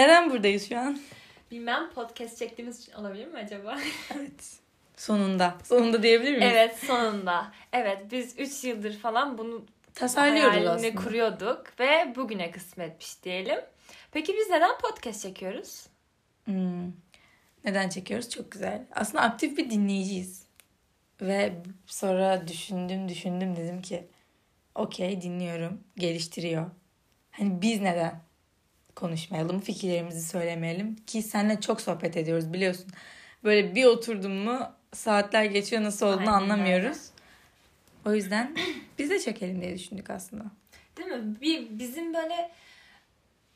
Neden buradayız şu an? Bilmem podcast çektiğimiz için olabilir mi acaba? Evet. Sonunda. Sonunda diyebilir miyiz? evet sonunda. Evet biz 3 yıldır falan bunu Tasarlıyoruz hayalini aslında. kuruyorduk ve bugüne kısmetmiş diyelim. Peki biz neden podcast çekiyoruz? Hmm. Neden çekiyoruz? Çok güzel. Aslında aktif bir dinleyiciyiz. Ve sonra düşündüm düşündüm dedim ki okey dinliyorum. Geliştiriyor. Hani biz neden konuşmayalım, fikirlerimizi söylemeyelim ki seninle çok sohbet ediyoruz biliyorsun. Böyle bir oturdum mu saatler geçiyor nasıl olduğunu Aynen anlamıyoruz. O yüzden biz de çekelim diye düşündük aslında. Değil mi? Bir, bizim böyle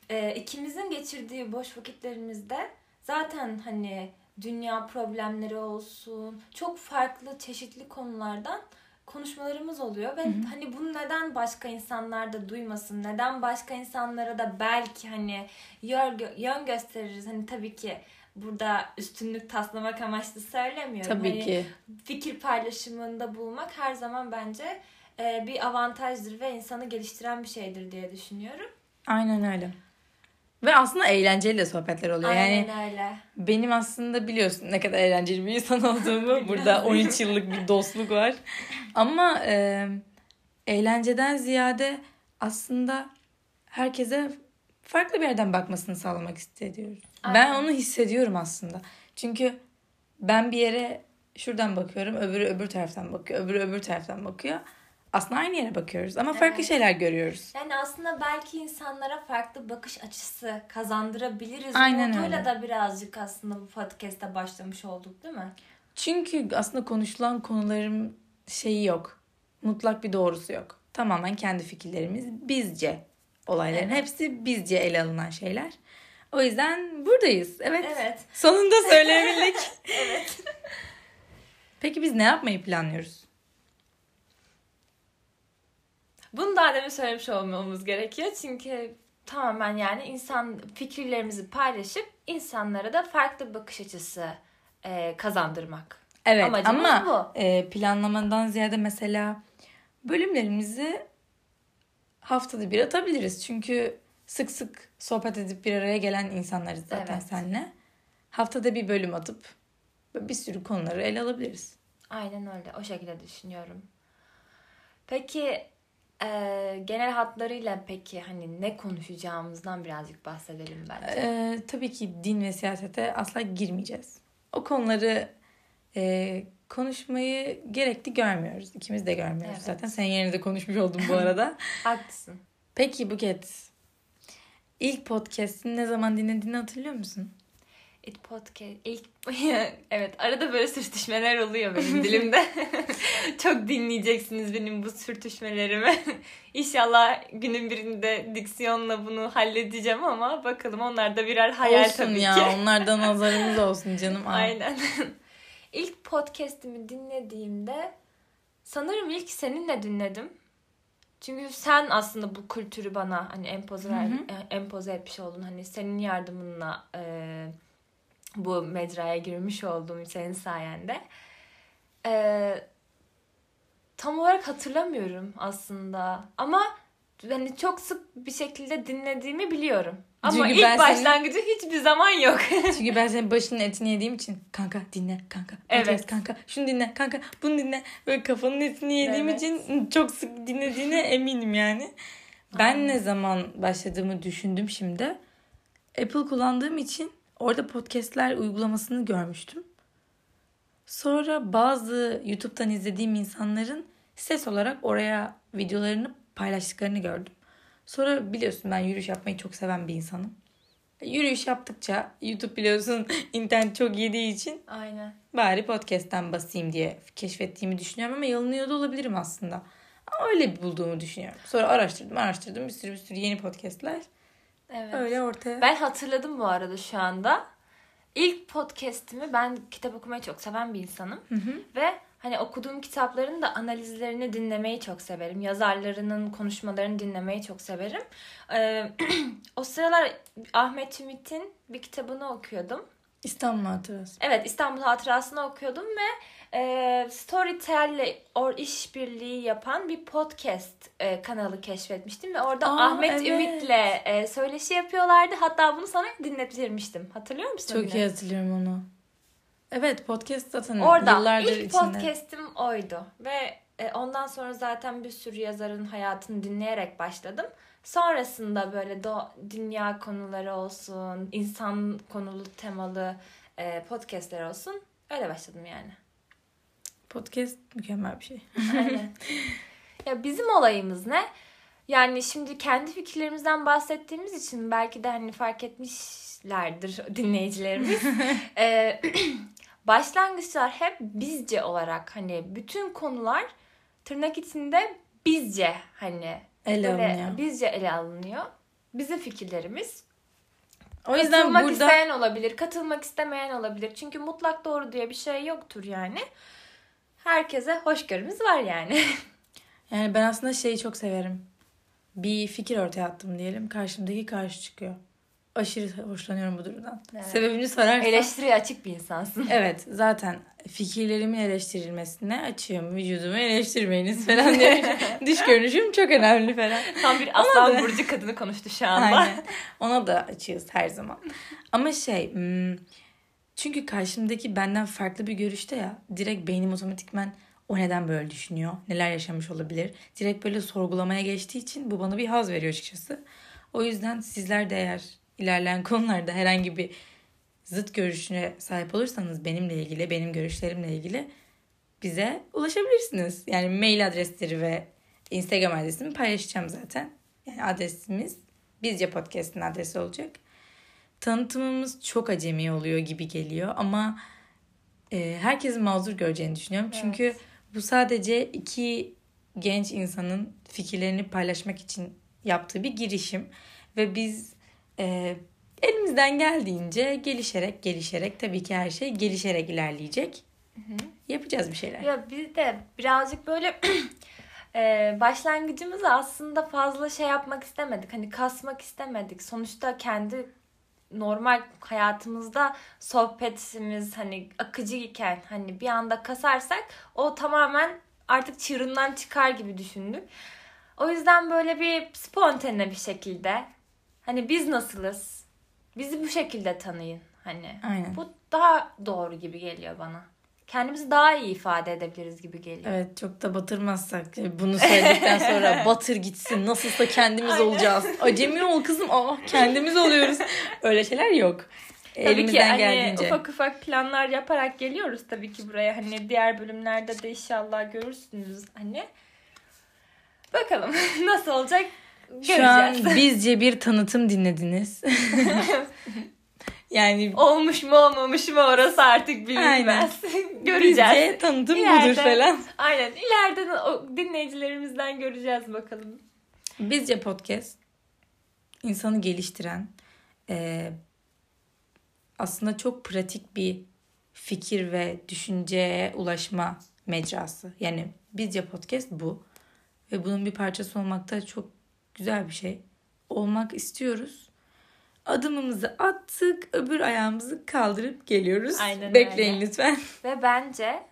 e, ikimizin geçirdiği boş vakitlerimizde zaten hani dünya problemleri olsun çok farklı çeşitli konulardan konuşmalarımız oluyor ve hani bunu neden başka insanlar da duymasın neden başka insanlara da belki hani yön gösteririz hani tabii ki burada üstünlük taslamak amaçlı söylemiyorum. Tabii Hani ki. fikir paylaşımında bulmak her zaman bence e, bir avantajdır ve insanı geliştiren bir şeydir diye düşünüyorum. Aynen öyle. Ve aslında eğlenceli de sohbetler oluyor. Yani Aynen öyle. Benim aslında biliyorsun ne kadar eğlenceli bir insan olduğumu. Burada 13 yıllık bir dostluk var. Ama e, eğlenceden ziyade aslında herkese farklı bir yerden bakmasını sağlamak istiyoruz. Ben Aynen. onu hissediyorum aslında. Çünkü ben bir yere şuradan bakıyorum, öbürü öbür taraftan bakıyor, öbürü öbür taraftan bakıyor. Aslında aynı yere bakıyoruz ama farklı Evet. şeyler görüyoruz. Yani aslında belki insanlara farklı bakış açısı kazandırabiliriz. Aynen Umuduyla öyle. da birazcık aslında bu podcast'te başlamış olduk değil mi? Çünkü aslında konuşulan konuların şeyi yok. Mutlak bir doğrusu yok. Tamamen kendi fikirlerimiz bizce olayların Evet. hepsi bizce ele alınan şeyler. O yüzden buradayız. Evet. Evet. Sonunda söyleyebildik. evet. Peki biz ne yapmayı planlıyoruz? Bunu daha demin söylemiş olmamız gerekiyor. Çünkü tamamen yani insan fikirlerimizi paylaşıp insanlara da farklı bakış açısı e, kazandırmak. Evet Amacımız ama e, planlamadan ziyade mesela bölümlerimizi haftada bir atabiliriz. Çünkü sık sık sohbet edip bir araya gelen insanlarız zaten Evet. seninle. Haftada bir bölüm atıp bir sürü konuları ele alabiliriz. Aynen öyle. O şekilde düşünüyorum. Peki e, genel hatlarıyla peki hani ne konuşacağımızdan birazcık bahsedelim bence. E, tabii ki din ve siyasete asla girmeyeceğiz. O konuları e, konuşmayı gerekli görmüyoruz. İkimiz de görmüyoruz Evet. zaten. Senin yerine de konuşmuş oldum bu arada. Haklısın. Peki Buket, ilk podcast'ini ne zaman dinlediğini hatırlıyor musun? It podcast ilk evet arada böyle sürtüşmeler oluyor benim dilimde. Çok dinleyeceksiniz benim bu sürtüşmelerimi. İnşallah günün birinde diksiyonla bunu halledeceğim ama bakalım onlar da birer hayal olsun tabii ya, ki. onlardan nazarımız olsun canım. Aa. Aynen. ilk podcast'imi dinlediğimde sanırım ilk seninle dinledim. Çünkü sen aslında bu kültürü bana hani empoze, e, empoze etmiş oldun. Hani senin yardımınla e, bu mecraya girmiş oldum senin sayende. E, tam olarak hatırlamıyorum aslında. Ama hani çok sık bir şekilde dinlediğimi biliyorum. Ama Çünkü ilk ben senin- başlangıcı hiçbir zaman yok. Çünkü ben senin başının etini yediğim için kanka dinle kanka podcast Evet. kanka şunu dinle kanka bunu dinle böyle kafanın etini yediğim Evet. için çok sık dinlediğine eminim yani. Ben ne zaman başladığımı düşündüm şimdi. Apple kullandığım için orada podcastler uygulamasını görmüştüm. Sonra bazı YouTube'dan izlediğim insanların ses olarak oraya videolarını paylaştıklarını gördüm. Sonra biliyorsun ben yürüyüş yapmayı çok seven bir insanım. Yürüyüş yaptıkça YouTube biliyorsun internet çok yediği için Aynen. bari podcast'ten basayım diye keşfettiğimi düşünüyorum ama yanılıyor da olabilirim aslında. Ama öyle bulduğumu düşünüyorum. Sonra araştırdım araştırdım bir sürü bir sürü yeni podcast'ler. Evet. Öyle ortaya. Ben hatırladım bu arada şu anda. İlk podcast'imi ben kitap okumayı çok seven bir insanım. Hı hı. Ve hani okuduğum kitapların da analizlerini dinlemeyi çok severim. Yazarlarının konuşmalarını dinlemeyi çok severim. Ee, o sıralar Ahmet Ümit'in bir kitabını okuyordum. İstanbul Hatırası. Evet İstanbul Hatırası'nı okuyordum ve e, Storytel'le or işbirliği yapan bir podcast e, kanalı keşfetmiştim ve orada Aa, Ahmet evet. Ümit'le e, söyleşi yapıyorlardı. Hatta bunu sana dinletirmiştim. Hatırlıyor musun? Çok günü? iyi hatırlıyorum onu. Evet podcast zaten Orada yıllardır ilk içinde. podcast'im oydu ve e, ondan sonra zaten bir sürü yazarın hayatını dinleyerek başladım. Sonrasında böyle do- dünya konuları olsun, insan konulu temalı e, podcastler olsun. Öyle başladım yani. Podcast mükemmel bir şey. Aynen. ya bizim olayımız ne? Yani şimdi kendi fikirlerimizden bahsettiğimiz için belki de hani fark etmişlerdir dinleyicilerimiz. Ee, başlangıçlar hep bizce olarak hani bütün konular tırnak içinde bizce hani Ele böyle alınıyor. bizce ele alınıyor. Bizim fikirlerimiz. O yüzden Katılmak burada isteyen olabilir, katılmak istemeyen olabilir. Çünkü mutlak doğru diye bir şey yoktur yani. Herkese hoşgörümüz var yani. yani ben aslında şeyi çok severim. Bir fikir ortaya attım diyelim. Karşımdaki karşı çıkıyor. Aşırı hoşlanıyorum bu durumdan. Evet. Sebebini sorarsan. Eleştiriye açık bir insansın. Evet zaten fikirlerimin eleştirilmesine açığım. Vücudumu eleştirmeyiniz falan demiş. Dış görünüşüm çok önemli falan. Tam bir aslan da- burcu kadını konuştu şu anda. Aynen. Ona da açığız her zaman. Ama şey hmm, çünkü karşımdaki benden farklı bir görüşte ya direkt beynim otomatikmen o neden böyle düşünüyor? Neler yaşamış olabilir? Direkt böyle sorgulamaya geçtiği için bu bana bir haz veriyor açıkçası. O yüzden sizler de eğer ilerleyen konularda herhangi bir zıt görüşüne sahip olursanız benimle ilgili, benim görüşlerimle ilgili bize ulaşabilirsiniz. Yani mail adresleri ve Instagram adresimi paylaşacağım zaten. Yani adresimiz Bizce Podcast'ın adresi olacak. Tanıtımımız çok acemi oluyor gibi geliyor ama e, herkesin mazur göreceğini düşünüyorum. Evet. Çünkü bu sadece iki genç insanın fikirlerini paylaşmak için yaptığı bir girişim. Ve biz e, elimizden geldiğince gelişerek gelişerek tabii ki her şey gelişerek ilerleyecek. Yapacağız bir şeyler. Ya biz de birazcık böyle e, başlangıcımızı aslında fazla şey yapmak istemedik. Hani kasmak istemedik. Sonuçta kendi normal hayatımızda sohbetimiz hani akıcı iken hani bir anda kasarsak o tamamen artık çığırından çıkar gibi düşündük. O yüzden böyle bir spontane bir şekilde hani biz nasılız? Bizi bu şekilde tanıyın hani. Aynen. Bu daha doğru gibi geliyor bana. Kendimizi daha iyi ifade edebiliriz gibi geliyor. Evet çok da batırmazsak e, bunu söyledikten sonra batır gitsin nasılsa kendimiz Aynen. olacağız. Acemi ol kızım aa kendimiz oluyoruz. Öyle şeyler yok. Tabii ki Elimizden hani geldiğince. ufak ufak planlar yaparak geliyoruz tabii ki buraya. Hani diğer bölümlerde de inşallah görürsünüz hani. Bakalım nasıl olacak Şu an göreceğiz. bizce bir tanıtım dinlediniz. yani Olmuş mu olmamış mı orası artık bilinmez. Göreceğiz. bizce tanıtım İleride- budur falan. Aynen ileriden o dinleyicilerimizden göreceğiz bakalım. Bizce podcast insanı geliştiren e, aslında çok pratik bir fikir ve düşünceye ulaşma mecrası. Yani bizce podcast bu. Ve bunun bir parçası olmak da çok güzel bir şey. Olmak istiyoruz. Adımımızı attık, öbür ayağımızı kaldırıp geliyoruz. Aynen Bekleyin öyle. lütfen. Ve bence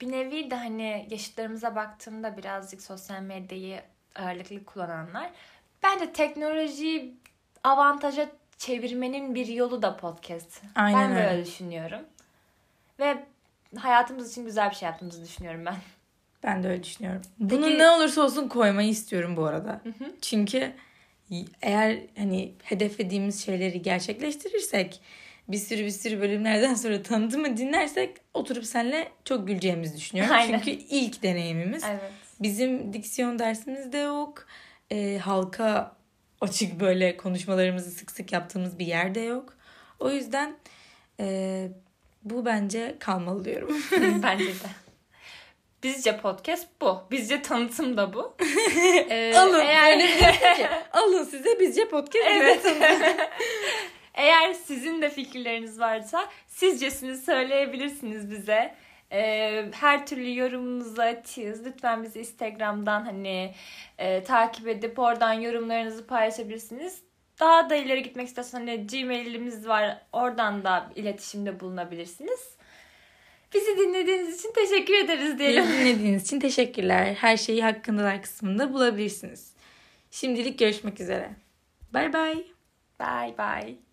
bir nevi de hani yaşıtlarımıza baktığımda birazcık sosyal medyayı ağırlıklı kullananlar bence teknolojiyi avantaja çevirmenin bir yolu da podcast. Aynen ben böyle öyle. düşünüyorum. Ve hayatımız için güzel bir şey yaptığımızı düşünüyorum ben. Ben de öyle düşünüyorum. Bunu Peki- ne olursa olsun koymayı istiyorum bu arada. Çünkü eğer hani hedeflediğimiz şeyleri gerçekleştirirsek bir sürü bir sürü bölümlerden sonra tanıtımı dinlersek oturup seninle çok güleceğimizi düşünüyorum. Aynen. Çünkü ilk deneyimimiz. Evet. Bizim diksiyon dersimiz de yok. Ee, halka açık böyle konuşmalarımızı sık sık yaptığımız bir yerde yok. O yüzden e, bu bence kalmalı diyorum. bence de. Bizce podcast bu. Bizce tanıtım da bu. Ee, Alın. Eğer... Öyle diyorsun ki, Alın size bizce podcast. Evet. Eğer sizin de fikirleriniz varsa sizcesini söyleyebilirsiniz bize. Ee, her türlü yorumunuzu açığız. Lütfen bizi Instagram'dan hani e, takip edip oradan yorumlarınızı paylaşabilirsiniz. daha da ileri gitmek istiyorsan hani Gmail'imiz var. Oradan da iletişimde bulunabilirsiniz. Bizi dinlediğiniz için teşekkür ederiz diyelim. Bizi dinlediğiniz için teşekkürler. Her şeyi hakkındalar kısmında bulabilirsiniz. Şimdilik görüşmek üzere. Bay bay. Bye bye.